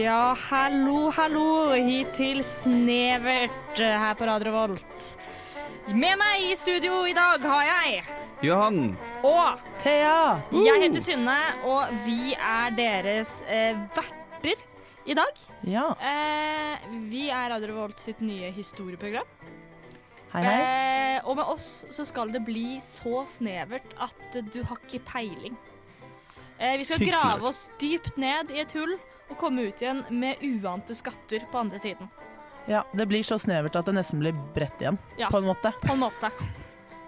Ja, hallo, hallo, hit til Snevert eh, her på Radio Volt. Med meg i studio i dag har jeg Johan. og Thea! jeg heter Synne, og vi er deres eh, verter i dag. Ja, Eh, vi er Radio Volt sitt nye historieprogram. hei hei. Eh, og med oss så skal det bli så snevert at du har ikke peiling. Eh, vi skal Sykt grave snevert. oss dypt ned i et hull og komme ut igjen med uante skatter på andre siden. Ja, det blir så snevert at det nesten blir bredt igjen, Ja. på en måte. På en måte.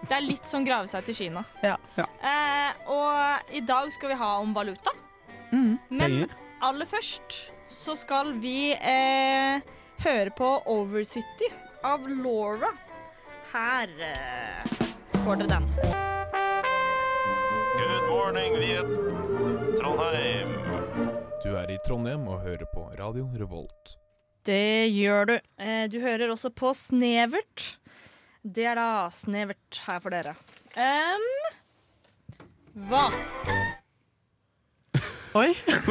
Det er litt som grave seg til Kina. Ja. Ja. Eh, og i dag skal vi ha om valuta. Mm. Men Penger. aller først så skal vi eh, høre på Overcity av Laura. Her eh, får dere den. Good morning, Viet. Trondheim. Du er i Trondheim og hører på Radio Revolt. Det gjør du. Eh, du hører også på Snevert. Det er da Snevert her for dere. Um, hva Oi!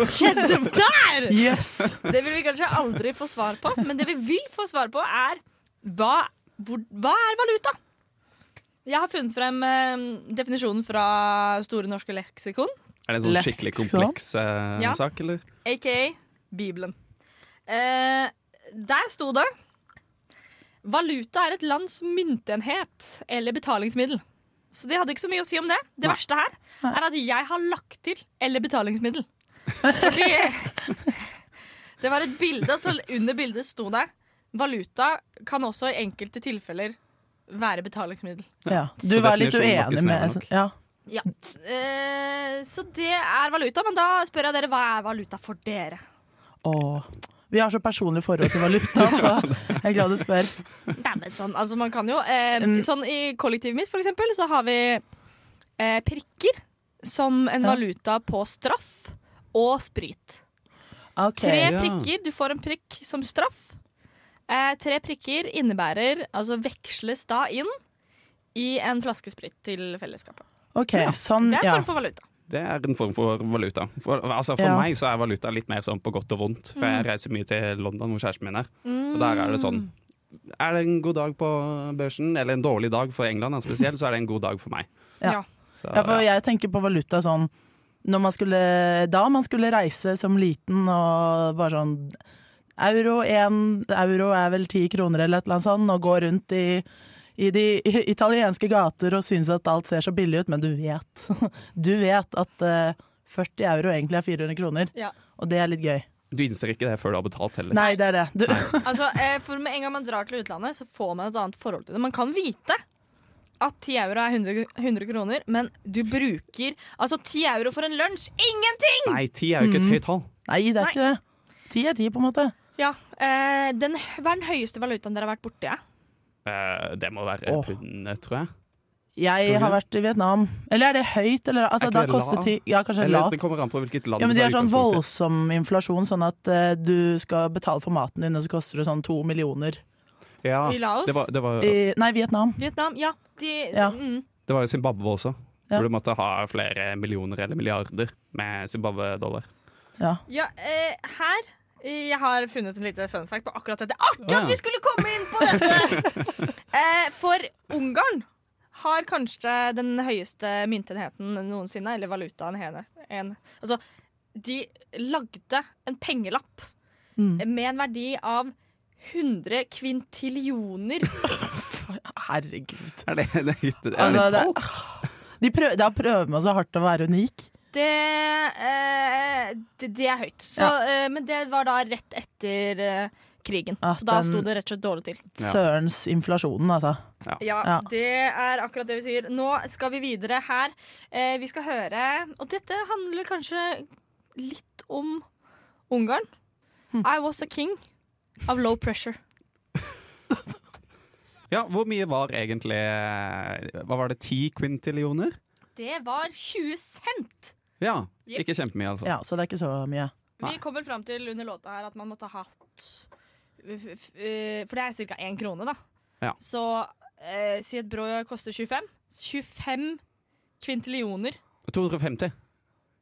skjedde der? Yes! Det vil vi kanskje aldri få svar på, men det vi vil få svar på, er hva, hvor, hva er valuta? Jeg har funnet frem eh, definisjonen fra Store norske leksikon, Er det en sånn skikkelig kompleks eh, Ja. sak, eller? aka Bibelen. Eh, der sto det Valuta er et lands myntenhet eller betalingsmiddel. Så det hadde ikke så mye å si om det. Det Nei. verste her er at jeg har lagt til 'eller betalingsmiddel'. Fordi det var et bilde, og så under bildet sto det 'valuta kan også i enkelte tilfeller være betalingsmiddel'. Ja. Du var litt uenig med. Ja. Ja. Eh, så det er valuta, men da spør jeg dere hva er valuta for dere? Åh. Vi har så personlig forhold til valuta, så jeg er glad du spør. Nei, men sånn, altså man kan jo eh, Mm. Sånn i kollektivet mitt, for eksempel, så har vi eh, prikker som en valuta på straff og sprit. Okay, Tre ja. prikker. Du får en prikk som straff. Eh, tre prikker innebærer Altså veksles da inn i en flaske sprit til fellesskapet. Ok, Ja. sånn, Det er en form for valuta. Det er en form for valuta. For, altså, for Ja. meg så er valuta litt mer sånn på godt og vondt. For jeg reiser mye til London hvor kjæresten min er. Og der er det sånn Er det en god dag på børsen, eller en dårlig dag for England spesielt, så er det en god dag for meg. Ja. Så, Ja, for jeg tenker på valuta sånn når man skulle, Da man skulle reise som liten og bare sånn Euro, én euro er vel ti kroner eller et eller annet sånt, og gå rundt i, i de italienske gater og synes at alt ser så billig ut, men du vet Du vet at eh, 40 euro egentlig er 400 kroner, Ja. og det er litt gøy. Du innser ikke det før du har betalt heller. Nei, det er det. Du, Altså, eh, for Med en gang man drar til utlandet, så får man et annet forhold til det. Man kan vite at 10 euro er 100, 100 kroner, men du bruker altså 10 euro for en lunsj. Ingenting! Nei, 10 er jo ikke et Mm. høyt tall. nei, det er ikke det. 10 er 10, på en måte. Ja, eh, den, Hva er den høyeste valutaen dere har vært borti? Ja? Eh, det må være oh. pundet, tror jeg. Jeg Tror har vært i Vietnam. Eller er det høyt? Eller, altså, Er ikke det ti Ja, kanskje Eller det kommer an på hvilket land. Ja, men de det har er sånn voldsom inflasjon, sånn at uh, du skal betale for maten din, og så koster det sånn to millioner. Ja, I Laos? det var, det var, I, nei, Vietnam. Vietnam? Ja. De, Ja. Mm, det var jo Zimbabwe også. Ja. Hvor du måtte ha flere millioner eller milliarder med Zimbabwe-dollar. Ja. ja eh, her Jeg har funnet en liten fun fact på akkurat dette. Artig at vi skulle komme inn på dette! eh, for Ungarn har kanskje den høyeste myntenheten noensinne, eller valutaen. hene- En, altså, de lagde en pengelapp Mm. med en verdi av 100 kvintillioner. Herregud. Er det, det, det, det, er Altså, det det, de prøver, da prøver man så hardt å være unik. Det, eh, det, det er høyt. Så, eh, men det var da rett etter eh, krigen. At så da den- sto det rett og slett dårlig til. Ja. Sørens inflasjonen, altså. Ja, Ja. det er akkurat det vi sier. Nå skal vi videre her. Eh, vi skal høre Og dette handler kanskje litt om Ungarn. Hm. I was a king of low pressure. Ja, hvor mye var egentlig Hva var det, ti kvintillioner? Det var 20 cent! Ja, yep. ikke kjempemye, altså. Ja, så det er ikke så mye. Vi kommer fram til under låta her at man måtte ha hatt eh, For det er ca. én krone, da. Ja. Så eh, si et brød koster 25. 25 kvintillioner. 250.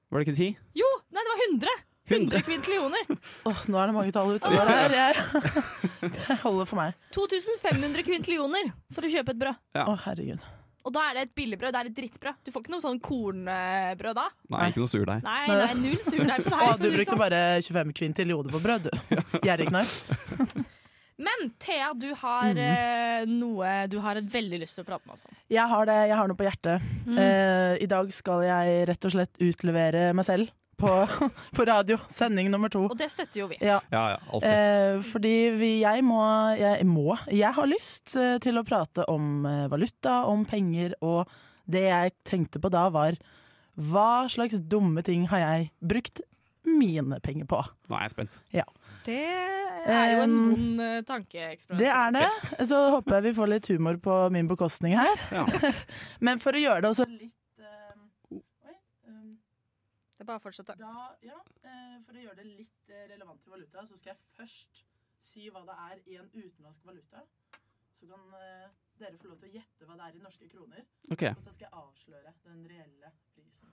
Var det ikke 10? Jo, nei, det var 100! 100 kvintillioner. Åh, nå er det mange tall utover her. Jeg, det holder for meg. 2500 kvintillioner for å kjøpe et brød. Ja. oh, herregud. Og da er det et billigbrød. Det er et drittbrød. Du får ikke noe sånn kornbrød da. Nei, ikke noe surdeig. Nei, nei null surdeig på deg. Å, du bruker sånn. bare 25 på brød, du. Gjerrigknark. Men Thea, du har Mhm. eh, noe du har veldig lyst til å prate med oss om. Jeg har det, jeg har noe på hjertet. Mm. Eh, I dag skal jeg rett og slett utlevere meg selv på, på radio. Sending nummer to. Og det støtter jo vi. Ja, Ja, ja, alltid. eh, fordi vi, jeg må jeg må Jeg har lyst eh, til å prate om eh, valuta, om penger, og det jeg tenkte på da, var hva slags dumme ting har jeg brukt mine penger på? Nå er jeg spent. Det er jo en Um, vond uh, tankeeksperiment. Det er det. Så håper jeg vi får litt humor på min bekostning her. Ja. Men for å gjøre det også litt eh, eh, Det er bare å fortsette. Da, ja, eh, for å gjøre det litt eh, relevant til valuta, så skal jeg først si hva det er i en utenlandsk valuta. Så kan eh, dere få lov til å gjette hva det er i norske kroner. Okay. Og så skal jeg avsløre den reelle prisen.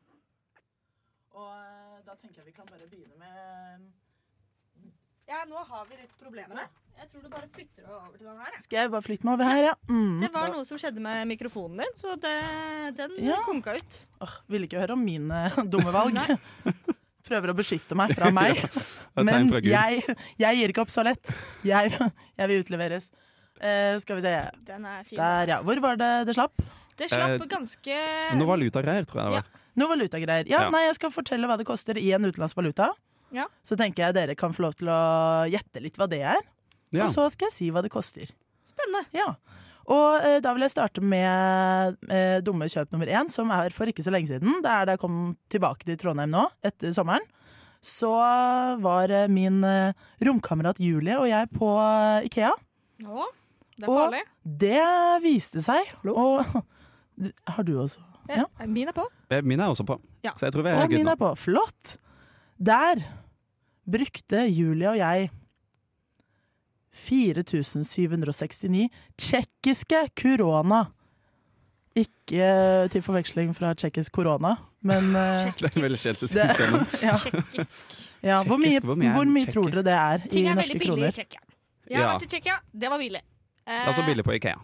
Og da tenker jeg vi kan bare begynne med Ja, nå har vi litt problemer. Jeg tror du bare flytter deg over til den her. jeg. Skal jeg bare flytte meg over her, ja? Mm. Det var noe som skjedde med mikrofonen din, så det, den Ja. konka ut. Åh, Ville ikke høre om mine dumme valg. Prøver å beskytte meg fra meg. Er Men fra jeg, jeg gir ikke opp så lett. Jeg, jeg vil utleveres. Uh, skal vi se Den er fin. Der, ja. Hvor var det det slapp? Det slapp Eh, ganske Noe valutagreier, tror jeg det var. Noe valutagreier. Ja, Ja. nei, jeg skal fortelle hva det koster i en utenlandsk valuta. Ja. Så tenker jeg dere kan få lov til å gjette litt hva det er. Ja. Og så skal jeg si hva det koster. spennende. Ja. Og eh, da vil jeg starte med eh, dumme kjøp nummer én, som er for ikke så lenge siden. Det er da jeg kom tilbake til Trondheim nå, etter sommeren. Så var eh, min eh, romkamerat Julie og jeg på eh, Ikea. Å, det er Og- farlig. Det viste seg Og Har du også? Ja. Min er på. Eh, Min er også på, Ja. så jeg tror vi er Og good nå. er på. Flott! Der brukte Julie og jeg 4769 tsjekkiske korona. Ikke til forveksling fra tsjekkisk korona, men eh, Det er veldig kjent det, symptom. ja, Tsjekkisk. ja. Hvor mye, hvor mye er hvor mye tror dere det er Ting i er norske veldig billig i kroner? Tsjekkia. Jeg har vært i Tsjekkia. Det var billig. Eh, er billig på Ikea.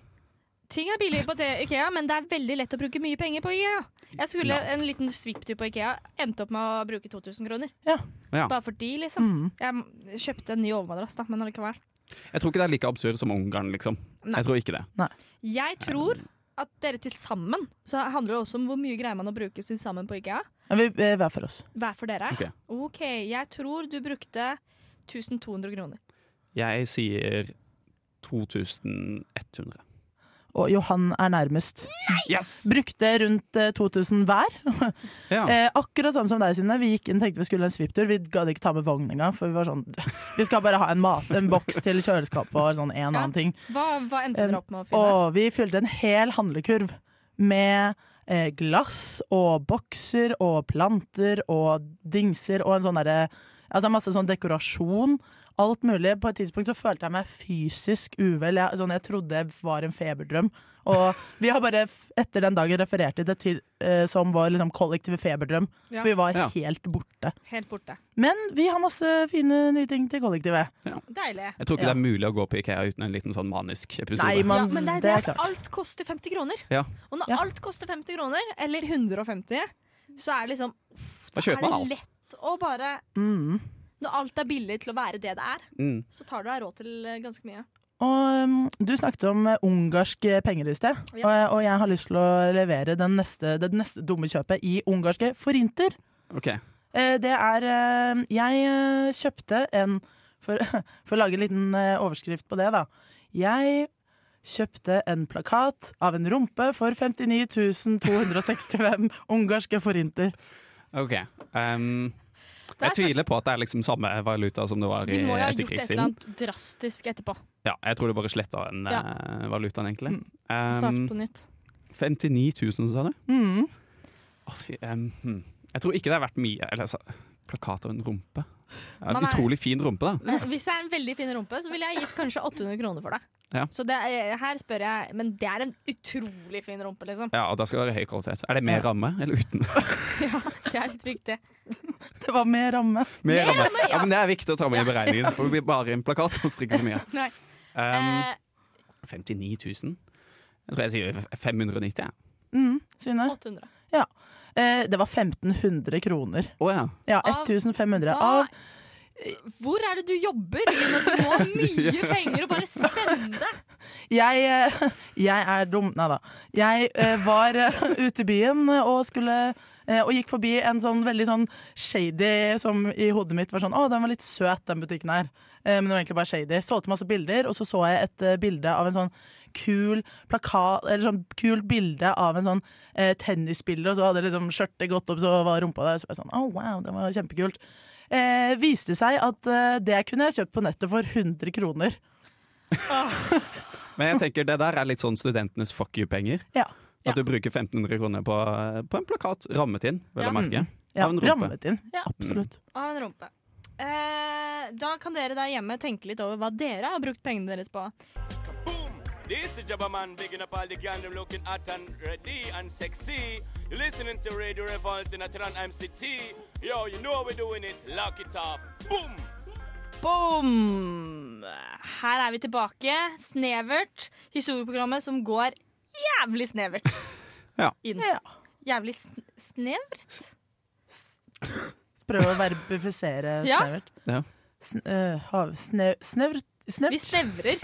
Ting er billig på Ikea, men det er veldig lett å bruke mye penger på Ikea. Jeg skulle Ja. en liten svipptur på Ikea. Endte opp med å bruke 2000 kroner. Ja. Bare fordi, liksom. Mm. Jeg kjøpte en ny overmadrass, da, men allikevel. Jeg tror ikke det er like absurd som Ungarn, liksom. Nei. Jeg tror ikke det. Jeg tror at dere til sammen Så handler det også om hvor mye greier man å bruke til sammen på Ikea. Ja, vi, eh, hver for oss. Hver for dere. Okay. OK, jeg tror du brukte 1200 kroner. Jeg sier 2100. Og Johan er nærmest. Yes! Brukte rundt eh, 2000 hver. Ja. Eh, akkurat samme som deg, Synne. Vi gikk inn, tenkte vi skulle en svipptur. Vi gadd ikke ta med vogn engang, for vi var sånn Vi skal bare ha en mat, en boks til kjøleskapet og sånn en Ja. annen ting. Hva, hva endte dere opp med å finne? Og vi fylte en hel handlekurv med eh, glass og bokser og planter og dingser og en sånn derre Altså masse sånn dekorasjon. Alt mulig. På et tidspunkt så følte jeg meg fysisk uvel. Jeg, sånn, jeg trodde det var en feberdrøm. Og vi har bare etter den dagen referert til det til, eh, som vår liksom, kollektive feberdrøm. Ja. Vi var Ja. helt borte. Helt borte. Men vi har masse fine nye ting til kollektivet. Deilig. Jeg tror ikke Ja. det er mulig å gå på Ikea uten en liten sånn manisk episode. Nei, man, ja, men det er, det er klart. alt koster 50 kroner. Ja. Og når Ja. alt koster 50 kroner, eller 150, så er det liksom Da kjøper er man det alt. lett å bare Mm. Når alt er billig til å være det det er, Mm. så tar du deg råd til eh, ganske mye. Og um, Du snakket om eh, ungarske penger i sted, Ja. og, og jeg har lyst til å levere den neste, det neste dumme kjøpet i ungarske forinter. OK. Eh, det er eh, Jeg eh, kjøpte en for, for å lage en liten eh, overskrift på det, da. Jeg kjøpte en plakat av en rumpe for 59 265 ungarske forinter. ok um, Jeg tviler på at det er liksom samme valuta som det var De må jo ha gjort et eller annet drastisk etterpå. Ja, jeg tror det bare sletta den Ja. eh, valutaen, egentlig. Mm. Um, på nytt. 59 000, sa du? Mm. Oh, fy, um. Jeg tror ikke det er verdt mye. Eller altså, plakat av en rumpe. Ja, en utrolig fin rumpe, da. Hvis det er en veldig fin rumpe, så ville jeg gitt kanskje 800 kroner for det. Ja. Så det er, her spør jeg Men det er en utrolig fin rumpe, liksom. Ja, og da skal det være høy kvalitet. Er det med Ja. ramme eller uten? ja, Det er litt viktig. Det var med ramme. Med ramme. Ja, men Det er viktig å ta med i beregningen, for det blir bare en plakat. Koster ikke så mye. Nei. Um, Eh, 59 000? Jeg tror jeg sier 590. Ja. Mm, Synne. 800. Eh, det var 1500 kroner. Å ja. Ja, 1500 hva? av Hvor er det du jobber? I og med at du må ha mye penger og bare spende? Jeg, eh, jeg er dum Nei da. Jeg eh, var eh, ute i byen og skulle og gikk forbi en sånn veldig sånn shady som i hodet mitt var sånn Å, den var litt søt, den butikken her. Eh, Men det var egentlig bare shady. Solgte masse bilder, og så så jeg et bilde av en sånn kul plakat Eller sånn kult bilde av en sånn eh, tennisspiller, og så hadde liksom skjørtet gått opp, så var rumpa der. Så var jeg sånn Å, wow, det var kjempekult. Eh, viste seg at eh, det kunne jeg kjøpt på nettet for 100 kroner. Men jeg tenker det der er litt sånn studentenes fuck you-penger. Ja. At du bruker 1500 kroner på, på en plakat rammet inn, vil Ja. jeg merke. Ja, Av en rumpe. rammet inn. Ja. Absolutt. Av en rumpe. Eh, da kan dere der hjemme tenke litt over hva dere har brukt pengene deres på. Boom! This is Jabba Man bigging up all the gang them looking hot and ready and sexy. You're listening to Radio Revolt in Atran MCT. Yo, you know how we're doing it. Lock it up. Boom! Boom! Her er vi tilbake. Snevert. Historieprogrammet som går jævlig snevert Ja. inn. Ja. Jævlig sn snevert? Prøve å verbifisere Ja. snevert. Ja. Sn øh, hav, snev, snevert Vi snevrer.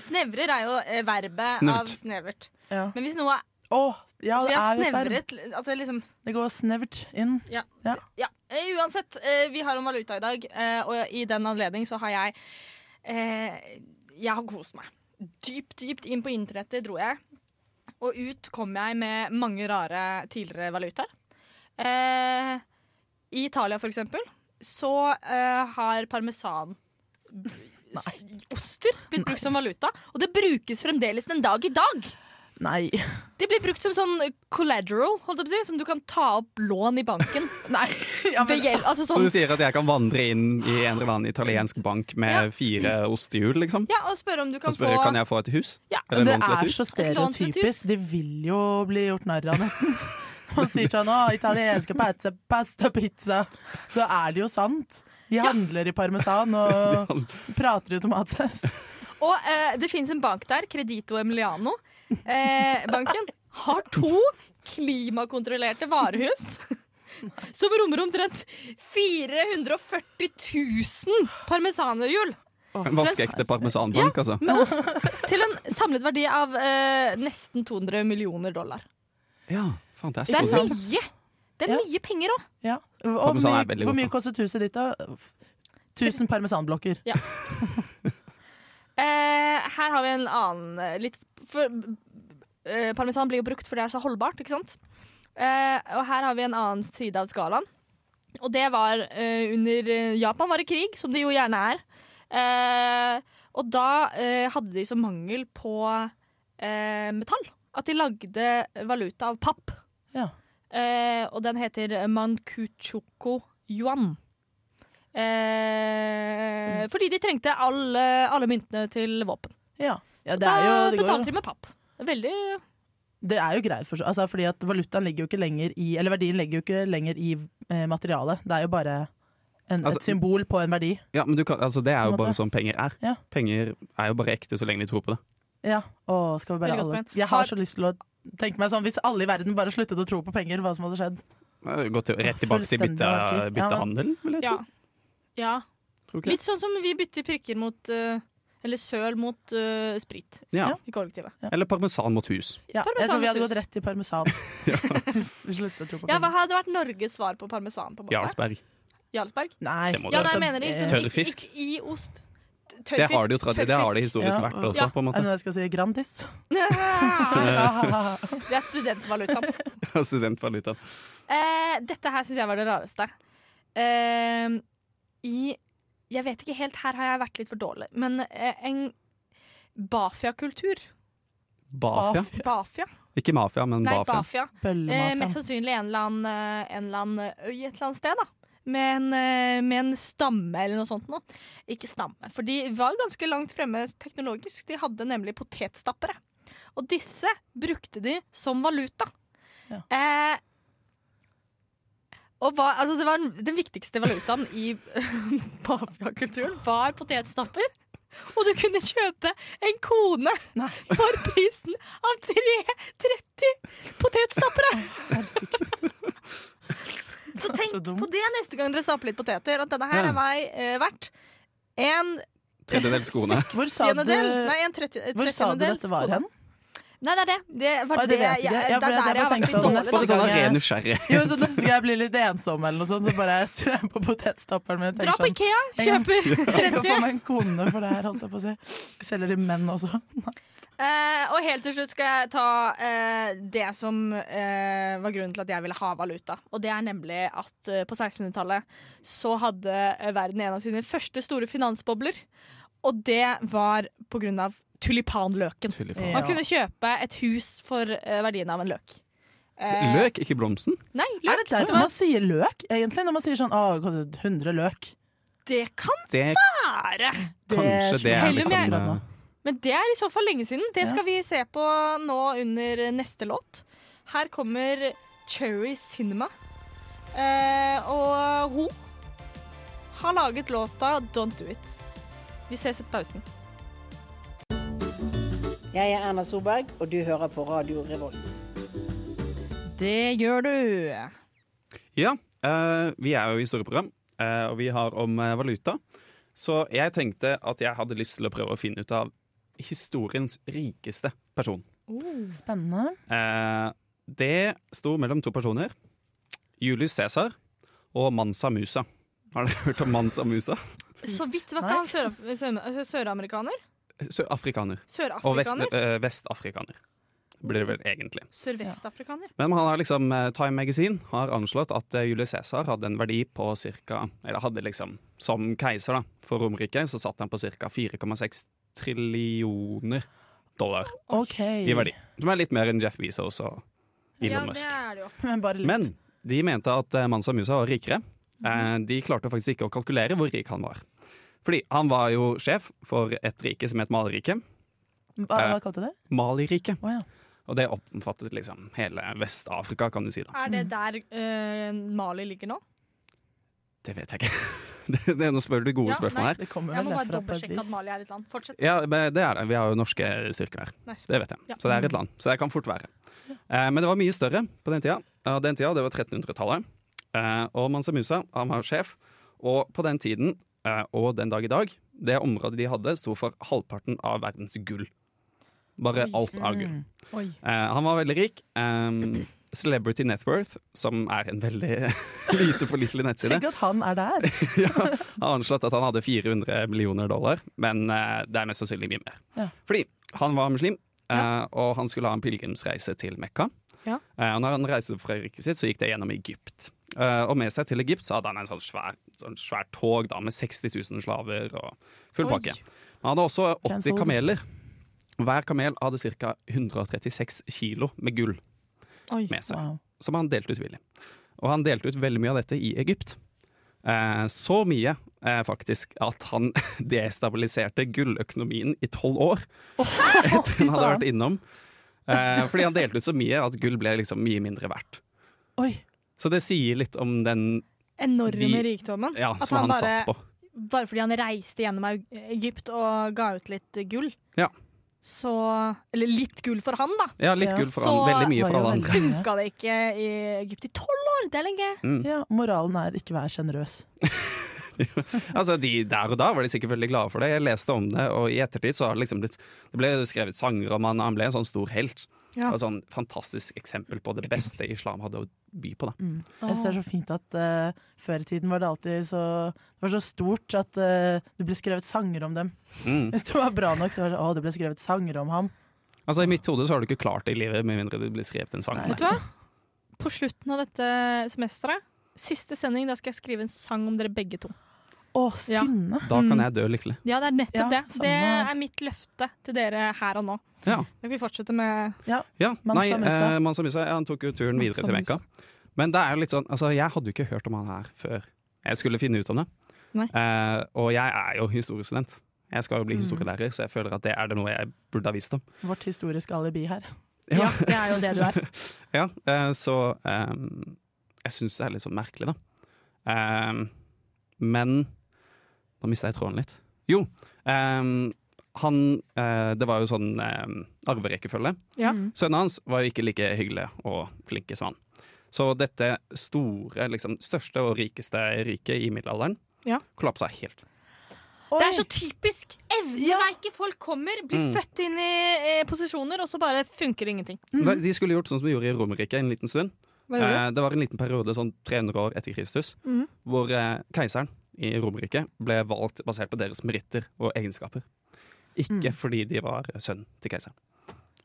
Snevrer er jo eh, verbet Snevert. av snevert. Ja. Men hvis noe er Å, ja, vi det har er snevret at det liksom Det går snevert inn. Ja. Ja. Ja, eh, uansett. eh, Vi har om valuta i dag, eh, og i den anledning så har jeg eh, Jeg har kost meg. Dypt, dypt inn på internettet dro jeg. Og ut kom jeg med mange rare tidligere valutaer. Eh, I Italia, for eksempel, så eh, har parmesan Oster blitt brukt som valuta, og det brukes fremdeles den dag i dag. Nei. Det blir brukt som sånn collateral, holdt jeg på å si, som du kan ta opp lån i banken. Nei. Ja, men, hjelp, altså Så sånn, du sier at jeg kan vandre inn i en eller annen italiensk bank med Ja. fire ostehjul, liksom? ja, og spørre om du kan Og spørre få kan jeg få et hus? Ja, det lån er så stereotypisk. De vil jo bli gjort narr av, nesten. Man sier sånn 'Å, italienske pizza, pasta, pizza'. Så er det jo sant. De handler i parmesan og prater i tomatsaus. Og eh, det finnes en bank der, Credito Emiliano. Eh, banken har to klimakontrollerte varehus. Som rommer omtrent 440 000 parmesanerhjul. En vaskeekte parmesanbank, altså. Med ost. Til en samlet verdi av eh, nesten 200 millioner dollar. Ja, fantastisk. det er Det er mye! Det er Ja. mye penger òg. Ja. Mye, hvor mye da. kostet huset ditt, da? 1000 parmesanblokker. Eh, her har vi en annen eh, litt for, eh, Parmesan blir jo brukt for det er så holdbart, ikke sant? Eh, og her har vi en annen side av skalaen. Og det var eh, under eh, Japan var det krig, som det jo gjerne er. Eh, og da eh, hadde de så mangel på eh, metall at de lagde valuta av papp. Ja. Eh, og den heter mankuchoko yuan. Eh, Fordi de trengte alle, alle myntene til våpen. Ja. ja det, er jo, det, betalte de med papp. Veldig det er jo greit, for, altså, fordi at valutaen ligger jo ikke lenger i Eller verdien ligger jo ikke lenger i eh, materialet. Det er jo bare en, Altså- et symbol på en verdi. Ja, men du kan, altså, det er jo bare sånn penger er. Ja. Penger er jo bare ekte så lenge vi tror på det. Ja, og skal vi bare alle. Jeg Har- har så lyst til å tenke meg sånn Hvis alle i verden bare sluttet å tro på penger, hva som hadde skjedd? Gå til, rett tilbake til bytte, byttehandel, vil jeg Ja. tro. ja. ja. Litt sånn som vi bytter prikker mot eh, Eller søl mot uh, sprit Ja. i kollektivet. Eller parmesan mot hus. Ja, jeg tror vi hadde hus. gått rett til parmesan. Vi sluttet å tro på Ja, Hva hadde vært Norges svar på parmesan? på en måte? Jarlsberg. Jarlsberg? Nei, Det må Ja, nei, jeg mener liksom, eh, Tørr ikke, ikke i ost. T- Det har det jo tørrfisk, det har det historisk Ja, vært også, Ja. på en Er det måte. noe jeg skal si? Grandis? Det er studentvalutaen. Studentvaluta. Eh, dette her syns jeg var det rareste. Eh, I Jeg vet ikke helt, her har jeg vært litt for dårlig, men eh, en Bafia-kultur. Bafia. Bafia. Ikke mafia, men Nei, bafia. Bafia. Eh, mest sannsynlig en eller, annen, en eller annen øy et eller annet sted. da med en, eh, med en stamme eller noe sånt. Nå. Ikke stamme, for de var ganske langt fremme teknologisk. De hadde nemlig potetstappere. Og disse brukte de som valuta. Ja. Eh, og altså det var Den viktigste valutaen i mafiakulturen var potetstapper. Og du kunne kjøpe en kone Nei. for prisen av 3,30 potetstappere! Herregud. Så dumt. på det neste gang dere saper litt poteter, at denne her Ja. er vei eh, verdt en Tredjedels skoene. Hvor sa du. Nei, en tretti- hvor sa du trettiendedels dette var hen? Nei, det er det. Det var Oi, det det, vet jeg, ikke. Ja, det er der bare jeg har vært tenkte litt sånn, dårlig. da. sånn av jeg- ren nysgjerrig. Jo, så neste gang jeg blir litt ensom, eller noe sånt, så bare snur jeg på potetstapperen min og Dra på sånn Ikea, kjøper Jeg kan få 30. meg en kone for det her, holdt jeg på å si. Selger de menn også. Eh, og helt til slutt skal jeg ta eh, det som eh, var grunnen til at jeg ville ha valuta. Og det er nemlig at eh, på 1600-tallet så hadde eh, verden en av sine første store finansbobler. Og det var på grunn av tulipanløken. Tulipan. Man kunne kjøpe et hus for eh, verdien av en løk. Eh, Løk, ikke blomsten. Nei, Er det derfor man sier løk, egentlig? Når man sier sånn 'Å, 100 løk'. Det kan Det, være! kanskje det er liksom Men det er i så fall lenge siden. Det Ja. skal vi se på nå under neste låt. Her kommer Cherry Cinema. Eh, og hun har laget låta Don't Do It. Vi ses etter pausen. Jeg er Erna Solberg, og du hører på Radio Revolt. Det gjør du. Ja, eh, vi er jo i store program, eh, og vi har om eh, valuta. Så jeg tenkte at jeg hadde lyst til å prøve å finne ut av historiens rikeste person. Spennende. Eh, det sto mellom to personer. Julius Cæsar og Mansa Musa. Har dere hørt om Mansa Musa? Så vidt var ikke han sør- søramerikaner? Sørafrikaner. Og vest, Sørafrikaner? eh, blir det vel egentlig. Sørvestafrikaner? Men han har liksom, eh, Time Magazine har anslått at eh, Julius Cæsar hadde en verdi på ca. Eller hadde liksom Som keiser da, for Romerriket så satt han på ca. 4,6 trillioner dollar okay. i verdi. Som er litt mer enn Jeff Bezos og Elon Ja, det Musk. er det jo. Men bare litt. Men de mente at eh, Mansa Musa var rikere. Eh, De klarte faktisk ikke å kalkulere hvor rik han var. Fordi han var jo sjef for et rike som het Maleriket. hva, hva kalte det? Maliriket. Oh, ja. Og det omfattet liksom hele Vest-Afrika, kan du si. da. Er det der uh, Mali ligger nå? Det vet jeg ikke. Det det er Nå spør du gode Ja, spørsmål nei. her. Det kommer Jeg vel må bare derfra på et dobbeltsjekke at vis. Mali er et land. Fortsett. Ja, men det er det. Vi har jo norske styrker der. Nice. Det vet jeg. Ja. Så det er et land. Så det kan fort være. Eh, men det var mye større på den tida. Den tida, det var 1300-tallet. Eh, og Mansa Musa han var sjef. Og på den tiden, eh, og den dag i dag, det området de hadde, sto for halvparten av verdens gull. Bare Oi. alt av gull. Oi. Eh, han var veldig rik. Um, Celebrity Networth, som er en veldig lite pålitelig nettside, Tenk at han er der. ja, har anslått at han hadde 400 millioner dollar, men eh, det er mest sannsynlig mye mer. Ja. Fordi han var muslim, ja. og han skulle ha en pilegrimsreise til Mekka. Ja. Eh, og når han reiste fra riket sitt, så gikk det gjennom Egypt. Eh, og med seg til Egypt så hadde han en sånn svær, sånn svær tog da, med 60 000 slaver og full pakke. Han hadde også 80 Cancelled. kameler. Hver kamel hadde ca. 136 kilo med gull Oi. med seg Wow. som han delte ut villig. Og han delte ut veldig mye av dette i Egypt. Eh, så mye eh, faktisk at han destabiliserte gulløkonomien i tolv år etter han hadde vært innom. Eh, fordi han delte ut så mye at gull ble liksom mye mindre verdt. Oi. Så det sier litt om den Enorme De- rikdommen. ja, At som han, han bare- satt på. Bare fordi han reiste gjennom Egypt og ga ut litt gull. Ja. Så Eller litt gull for han, da. Ja, litt Ja, gull for så han. Veldig mye for alle andre. Funka det ikke i Egypt i tolv år? Det er lenge. Mm. Ja, moralen er ikke vær sjenerøs. Altså, de, Der og da var de sikkert veldig glade for det. Jeg leste om det, og i ettertid så har det liksom blitt Det ble skrevet sanger om han, han ble en sånn stor helt. Ja. Og sånn fantastisk eksempel på det beste islam hadde å by på. da Mm. Jeg synes det er så fint at uh, før i tiden var det alltid så Det var så stort at uh, det ble skrevet sanger om dem. mm. Hvis det var bra nok, så var det å, det ble skrevet sanger om ham. Altså I mitt hode så har du ikke klart det i livet med mindre det blir skrevet en sang. Nei. Vet du hva? På slutten av dette semesteret, siste sending, da skal jeg skrive en sang om dere begge to. Å, Ja. Synne! Da kan jeg dø lykkelig. Ja, det er nettopp Ja, det. samme Det er mitt løfte til dere her og nå. Ja, Da kan vi fortsette med ja. Nei, eh, Mansa Musa ja, han tok jo turen videre til Mekka. Men det er jo litt sånn Altså, jeg hadde jo ikke hørt om han her før jeg skulle finne ut om det. Nei. Eh, og jeg er jo historiestudent. Jeg skal jo bli Mm. historielærer, så jeg føler at det er det noe jeg burde ha visst om. Vårt historiske alibi her. Ja, det er jo det du er. Ja, eh, så eh, jeg syns det er litt sånn merkelig, da. Eh, men Nå mista jeg tråden litt. Jo, um, han uh, Det var jo sånn um, arverekkefølge. Ja. Mm. Sønnene hans var jo ikke like hyggelig og flinke som han. Så dette store, liksom største og rikeste riket i middelalderen Ja. kollapsa helt. Det er så typisk! Evneverke folk kommer, blir Mm. født inn i eh, posisjoner, og så bare funker ingenting. Mm. De skulle gjort sånn som de gjorde i Romerriket en liten stund. Hva? Eh, det var en liten periode, sånn 300 år etter Kristus, mm. hvor eh, keiseren i Romerike ble valgt basert på deres meritter og egenskaper. Ikke Mm. fordi de var sønn til keiseren.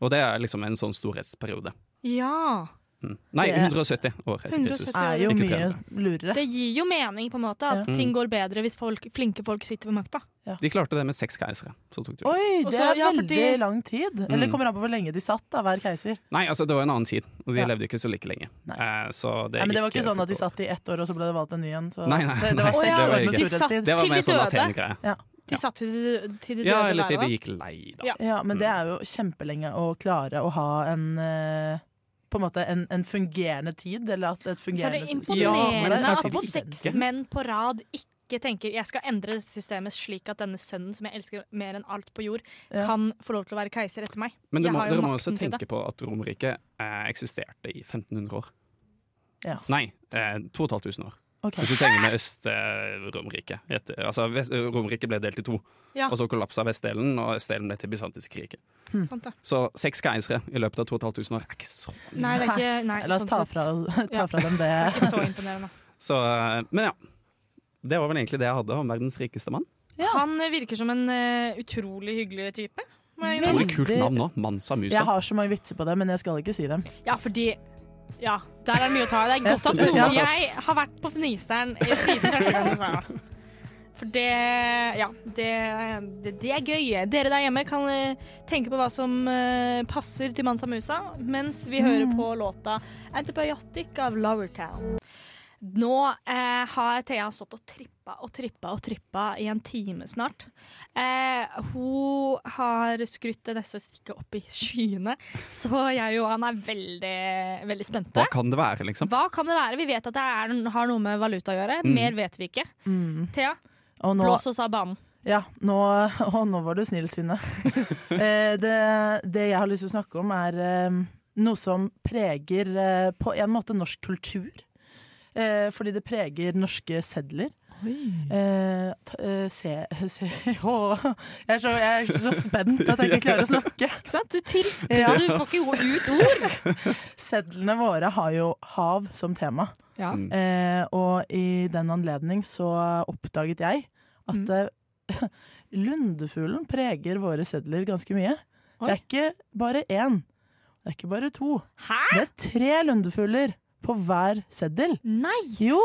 Og det er liksom en sånn storhetsperiode. Ja. Mm. Nei, 170 år etter Kristus. Det er jo mye lurere. Det gir jo mening på en måte at Ja. ting Mm. går bedre hvis folk, flinke folk sitter ved makta. De klarte det med seks keisere. Så tok det. Oi, det så- er ja, veldig fordi- lang tid. Eller Mm. kommer an på hvor lenge de satt, da, hver keiser. Nei, altså det var en annen tid, og de Ja. levde ikke så like lenge. Nei. Eh, så det, Nei, men det var ikke sånn at de satt i ett år, og så ble det valgt en ny en. Så Nei, nei, det, det var nei, seks år med storhetstid. Det var mer sånn døde. Athene-greie. De satt til de, til de døde Ja, eller til de gikk lei, da. Ja. Ja, men det er jo kjempelenge å klare å ha en eh, på en måte en, en fungerende tid, eller at et Så er det imponerende Ja, det er at seks menn på rad ikke tenker jeg skal endre dette systemet slik at denne sønnen som jeg elsker mer enn alt på jord, Ja. kan få lov til å være keiser etter meg. Men må, dere må også tenke på at Romerriket eh, eksisterte i 1500 år. Ja. Nei, eh, 2500 år. Ok. Hvis du tenker med Øst-Romerike. altså, Romerike ble delt i to, Ja. og så kollapsa vestdelen, og østdelen ble til bysantiske riket. Hmm. Så seks keisere i løpet av 2500 år er ikke så Nei, det er ikke nei, La oss sånn ta fra, ta fra dem det. Ikke så imponerende. Så, eh, Men ja. Det var vel egentlig det jeg hadde om verdens rikeste mann. Ja. Han eh, virker som en uh, utrolig hyggelig type. Utrolig kult navn nå. Mansa Musa. Jeg har så mange vitser på det, men jeg skal ikke si dem. Ja, fordi Ja, der er det mye å ta i. Det er godt at noen. Jeg har vært på Fniseren siden første gang du. For det Ja, det, det, det er gøy. Dere der hjemme kan eh, tenke på hva som eh, passer til Mansa Musa, mens vi hører Mm. på låta 'Antibiotic' av Lowertown. Nå eh, har Thea stått og trippa og trippa og trippa i en time snart. Eh, hun har skrytt det neste stikket opp i skyene, så jeg og Johan er veldig, veldig spente. Hva kan det være, liksom? Hva kan det være? Vi vet at det er, har noe med valuta å gjøre. Mm. Mer vet vi ikke. Mm. Thea, Og nå, blås oss av banen. ja, nå, å, nå var du snill, Synne. Eh, det, det jeg har lyst til å snakke om, er eh, noe som preger eh, på en måte norsk kultur. Eh, fordi det preger norske sedler. Eh, t- eh, se, se Åh, jeg, er så, jeg er så spent at jeg ikke klarer å snakke. Ikke sant? Du, til, Ja. du får ikke ut ord. Sedlene våre har jo hav som tema. Ja. Mm. Eh, og i den anledning så oppdaget jeg at Mm. eh, lundefuglen preger våre sedler ganske mye. Oi. Det er ikke bare én, det er ikke bare to. Hæ? Det er tre lundefugler på hver seddel. Nei, Jo!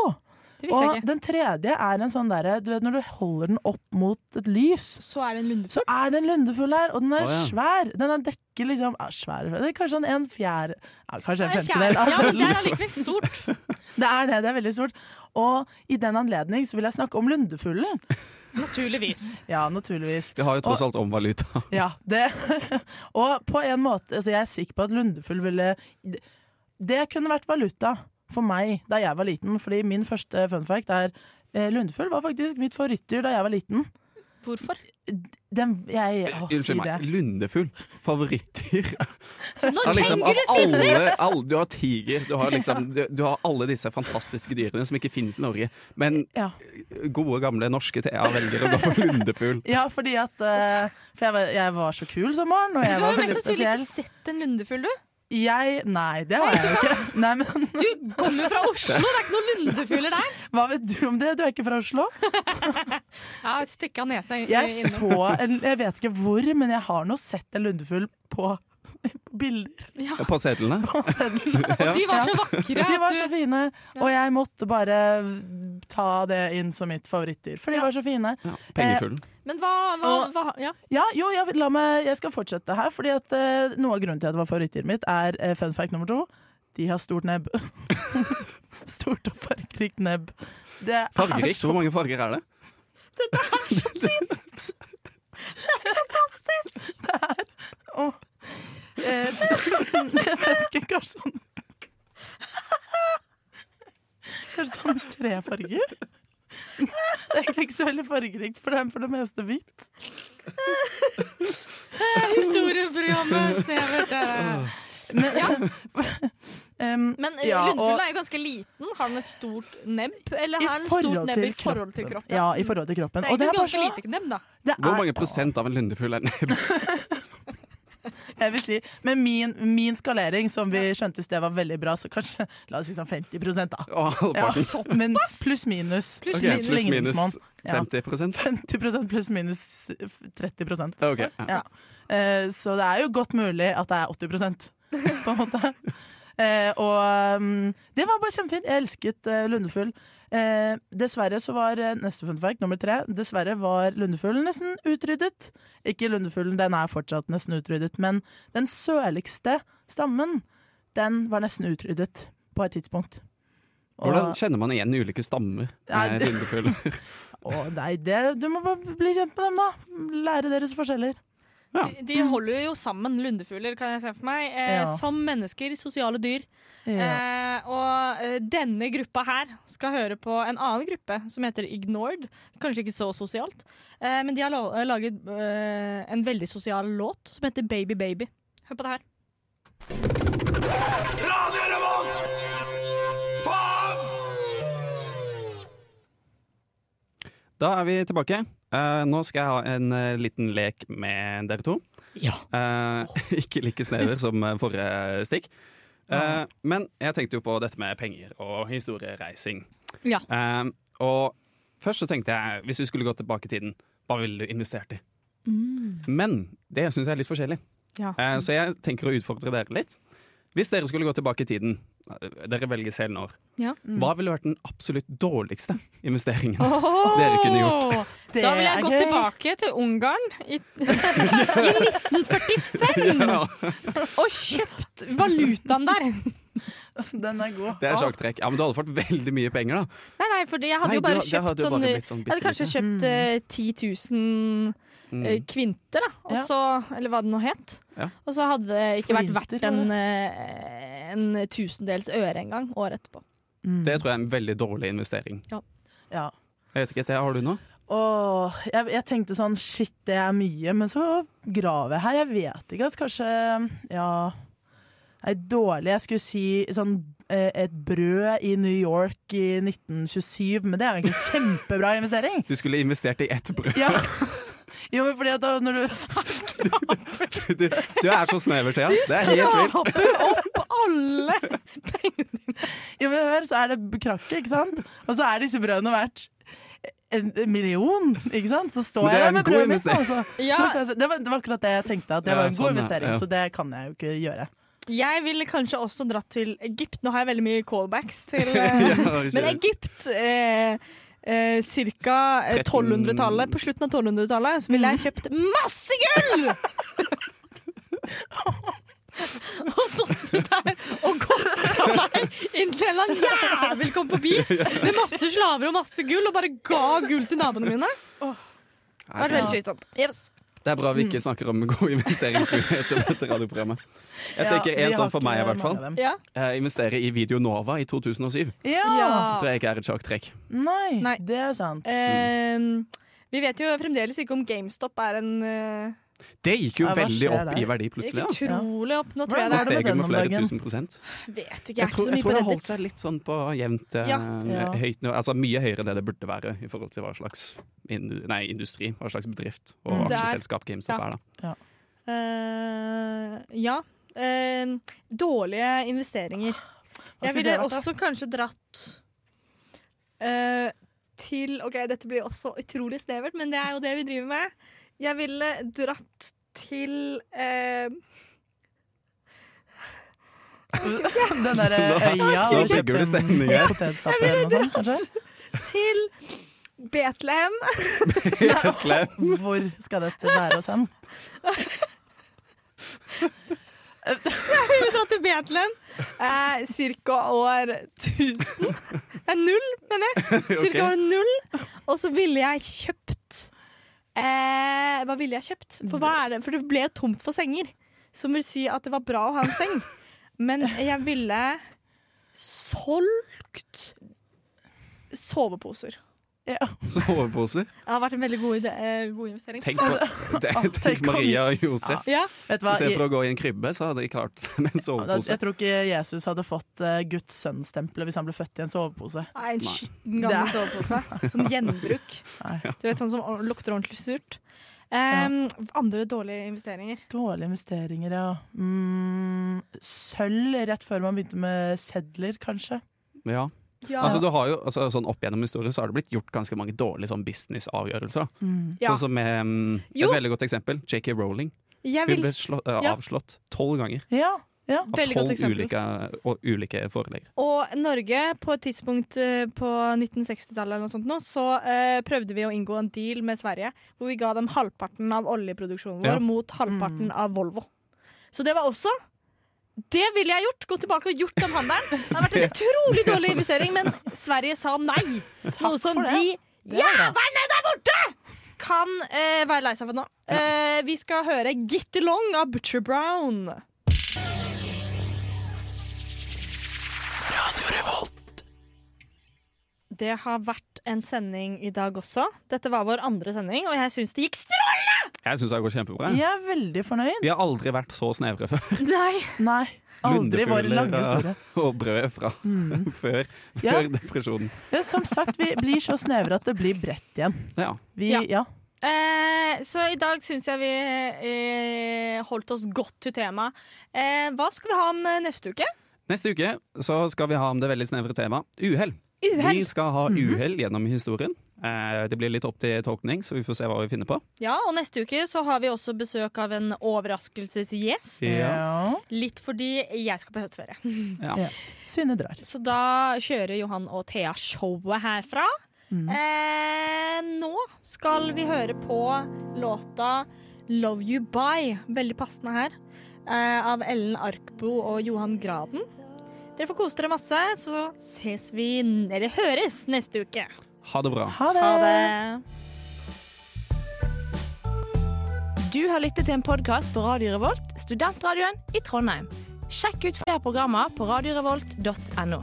det visste jeg Og ikke. den tredje er en sånn derre Du vet når du holder den opp mot et lys, Så er det en lundefugl. så er det en lundefugl her, og den er oh, ja. svær. Den er dekker liksom er svær, Det er kanskje sånn en fjerde ja, Kanskje en En femtedel Altså. Ja, men det er allikevel stort. Det er det, det er veldig stort. Og i den anledning så vil jeg snakke om lundefuglen. Naturligvis. Ja, naturligvis. Vi har jo tross alt om valuta. Ja, det. og på en måte, altså jeg er sikker på at lundefugl ville Det kunne vært valuta for meg da jeg var liten, fordi min første fun fact er eh, Lundefugl var faktisk mitt favorittdyr da jeg var liten. Hvorfor? Den, jeg, å, Unnskyld meg. Lundefugl. Favorittdyr. Så når liksom, kenguru finnes! alle, du har tiger, du har, liksom, du, du har alle disse fantastiske dyrene som ikke finnes i Norge. Men Ja. gode, gamle norske Thea velger å gå for lundefugl. ja, fordi at uh, For jeg var, jeg var så kul som barn, og Du jeg har var jo mest sannsynlig ikke sett en lundefugl, du. Jeg Nei, det har jeg jo ikke. Nei, men Du kommer jo fra Oslo, det er ikke noen lundefugler der. Hva vet du om det? Du er ikke fra Oslo? Ja, Stikka nesa inn- Jeg inne. så en, Jeg vet ikke hvor, men jeg har nå sett en lundefugl på, på bilder. Ja. På sedlene. På seddelen. Og de var så vakre. De var så fine, og jeg måtte bare ta det inn som mitt favorittdyr, for de Ja. var så fine. Ja, pengefuglen. Men hva, hva, Og- hva ja. Ja, jo, jeg, la meg, jeg skal fortsette her, fordi at uh, noe av grunnen til at det var favorittdyret mitt, er uh, fun fact nummer to. De har stort nebb. Stort og fargerikt nebb. Det er Fargerikt. så Hvor mange farger er det? Dette er så tynt Åh. Eh, Jeg vet ikke, kanskje sånn Kanskje sånn tre farger? Det er egentlig ikke så veldig fargerikt, for det er for det meste hvitt. Historieprogrammet snevert. Men, Em, Men eh, Ja, og- er jo ganske liten. Har den et stort nebb? Eller har den et stort nebb i forhold til kroppen? ja, i forhold til kroppen. Så Og det egentlig er ganske så- lite nebb, da. det Hvor er- mange prosent av en lundefugl er nebb? Jeg vil si, Med min, min skalering, som vi skjønte i sted var veldig bra, så kanskje la oss si sånn 50 da. Oh, Ja, men pluss minus. Pluss okay, minus. Pluss minus Ligningsmål. Ja. 50 50 pluss minus 30 okay. ja. Ja. Eh, Så det er jo godt mulig at det er 80% på en måte. Eh, og um, det var bare kjempefint. Jeg elsket eh, lundefugl. Eh, dessverre så var eh, neste fun fact, nummer tre, dessverre var lundefuglen nesten utryddet. Ikke lundefuglen, den er fortsatt nesten utryddet, men den sørligste stammen, den var nesten utryddet på et tidspunkt. Og- Hvordan kjenner man igjen ulike stammer med lundefugler? Å nei, det, du må bare bli kjent med dem, da. Lære deres forskjeller. Ja. De, de holder jo sammen, lundefugler, kan jeg se for meg. Eh, Ja. Som mennesker, sosiale dyr. Ja. Eh, og eh, denne gruppa her skal høre på en annen gruppe som heter Ignored. Kanskje ikke så sosialt, eh, men de har laget eh, en veldig sosial låt som heter Baby Baby. Hør på det her. Radio Revolt! Faen! Da er vi tilbake. Eh, nå skal jeg ha en uh, liten lek med dere to. Ja. Eh, ikke like snever som forrige stikk. Eh, men jeg tenkte jo på dette med penger og historiereising. Ja. Og først så tenkte jeg, hvis vi skulle gå tilbake i tiden, hva ville du investert i? Men det syns jeg er litt forskjellig. Ja. Eh, så jeg tenker å utfordre dere litt. Hvis dere skulle gå tilbake i tiden, dere velger selv når, Ja. hva ville vært den absolutt dårligste investeringen dere kunne gjort? Det Da ville jeg gått gå tilbake til Ungarn i, i 1945 Ja, og kjøpt valutaen der. Den er god. det er sjakktrekk. Ja, men du hadde fått veldig mye penger, da. Nei, nei, for jeg hadde Nei, jo bare du- kjøpt hadde sånn, bare sånn Jeg hadde kanskje kjøpt eh, 10 000 Mm. eh, kvinter, da. Og Ja. så, eller hva det nå het. Ja. Og så hadde det ikke vært verdt en, eh, en tusendels øre engang året etterpå. Mm. Det tror jeg er en veldig dårlig investering. Ja. Jeg vet ikke, Thea, har du noe? Åh, jeg, jeg tenkte sånn shit, det er mye, men så graver jeg her. Jeg vet ikke. Altså, kanskje ja Nei, dårlig. Jeg skulle si sånn eh, et brød i New York i 1927, men det er jo egentlig en kjempebra investering. Du skulle investert i ett brød. Ja. Jo, men fordi at da, når du Du, du er så snever, Thea. Det er helt vilt. Skraper opp alle! Jo, men hør, så er det krakket, ikke sant? Og så er disse brødene verdt en en million, ikke sant? Så står jeg er der med brødet mitt. Altså. Ja, det, var, det var akkurat det jeg tenkte, at det Ja, var en god sånn, investering. ja. Så det kan jeg jo ikke gjøre. Jeg ville kanskje også dratt til Egypt. Nå har jeg veldig mye callbacks til eh, Ja, Men Egypt eh, eh, Cirka eh, 1200-tallet, på slutten av 1200-tallet, så ville jeg kjøpt masse gull! og sittet der og gått av meg inntil en eller annen jævel kom forbi med masse slaver og masse gull og bare ga gull til naboene mine. Det var veldig slitsomt. Yes. Det er bra vi ikke snakker om gode investeringsmuligheter på dette radioprogrammet. Jeg Ja, tenker en sånn for meg i hvert fall. Ja. Eh, investere i Video Nova i 2007. Ja. Ja. Tror jeg ikke er et sjakktrekk. Nei, Nei. det er sant. Eh, vi vet jo fremdeles ikke om GameStop er en eh, Det gikk jo Ja, veldig opp der? i verdi plutselig. Det gikk utrolig opp. Nå tror jeg det er steget med flere tusen prosent. Vet ikke, jeg Jeg tror, ikke så jeg tror på det holdt seg litt sånn på jevnt eh, Ja. Høyt nivå. Altså mye høyere enn det det burde være i forhold til hva slags indu nei, industri, hva slags bedrift og Mm. Aksjeselskap GameStop Ja. er. da. Uh, ja. Uh, dårlige investeringer. Jeg ville det også kanskje dratt uh, til OK, dette blir også utrolig snevert, men det er jo det vi driver med. Jeg ville dratt til eh, Den derre øya Nå og bygger du kjøpte stemning en her. potetstappe eller noe sånt, kanskje? Til Betlehem. Klem. Hvor skal dette være oss hen? til Betlehem eh, cirka år 1000. Det er null, mener jeg. Cirka Ok. år null. Og så ville jeg kjøpt eh, Hva ville jeg kjøpt? For, det? For det ble tomt for senger. Som vil si at det var bra å ha en seng. Men jeg ville solgt soveposer. Soveposer. Det har vært en veldig god, ide, eh, god investering. Tenk, på, tenk, tenk Maria og Josef. Ja, Vet? Istedenfor å gå i en krybbe, så hadde de klart seg med en sovepose. Jeg tror ikke Jesus hadde fått uh, Guds sønn-stempelet hvis han ble født i en sovepose. Nei, en skitten gammel Det- sovepose. Sånn gjenbruk. Du vet, sånn som lukter ordentlig surt. Em, Andre dårlige investeringer. Dårlige investeringer, ja. Mm, sølv rett før man begynte med sedler, kanskje. Ja. Ja. Altså, du har jo, altså, sånn Opp gjennom historien så har det blitt gjort ganske mange dårlige sånn businessavgjørelser. Mm. Ja. Sånn som med mm, Jo. Et veldig godt eksempel. JK Rowling. jeg Hun ble slå, uh, avslått tolv ganger Ja, ja. av tolv ulike, ulike forelegger. Og Norge, på et tidspunkt eh, på 1960-tallet eller noe sånt nå, så eh, prøvde vi å inngå en deal med Sverige hvor vi ga dem halvparten av oljeproduksjonen vår Ja. mot halvparten av Volvo. Så det var også Det ville jeg gjort! Gå tilbake og gjort den handelen. Det har vært en utrolig dårlig investering, men Sverige sa nei. Noe som de jævlene der borte kan eh, være lei seg for nå. Eh, vi skal høre Get Along av Butcher Brown. Det har vært en sending i dag også. Dette var vår andre sending, og jeg syns det gikk strålende! Jeg syns det gått kjempebra. Jeg er veldig fornøyd. Vi har aldri vært så snevre før. Nei. Nei, aldri i vår lange historie. Og brød fra før, før Ja. depresjonen. Ja, som sagt, vi blir så snevre at det blir bredt igjen. Ja. Vi, Ja. ja. Eh, så i dag syns jeg vi eh, holdt oss godt til temaet. Eh, hva skal vi ha om eh, neste uke? Neste uke så skal vi ha om det veldig snevre temaet uhell. Uhell. Vi skal ha uhell gjennom historien. Eh, det blir litt opp til tolkning, så vi får se hva vi finner på. Ja, og neste uke så har vi også besøk av en overraskelsesgjest. ja. Litt fordi jeg skal på høstferie. Ja. Synne drar. Så da kjører Johan og Thea showet herfra. Eh, nå skal vi høre på låta 'Love You By', veldig passende her, eh, av Ellen Arkbo og Johan Graden. Dere får kose dere masse, så ses vi, eller høres, neste uke. Ha det bra. Ha det! Ha det. Du har lyttet til en podkast på Radio Revolt, studentradioen i Trondheim. Sjekk ut flere programmer på radiorevolt.no.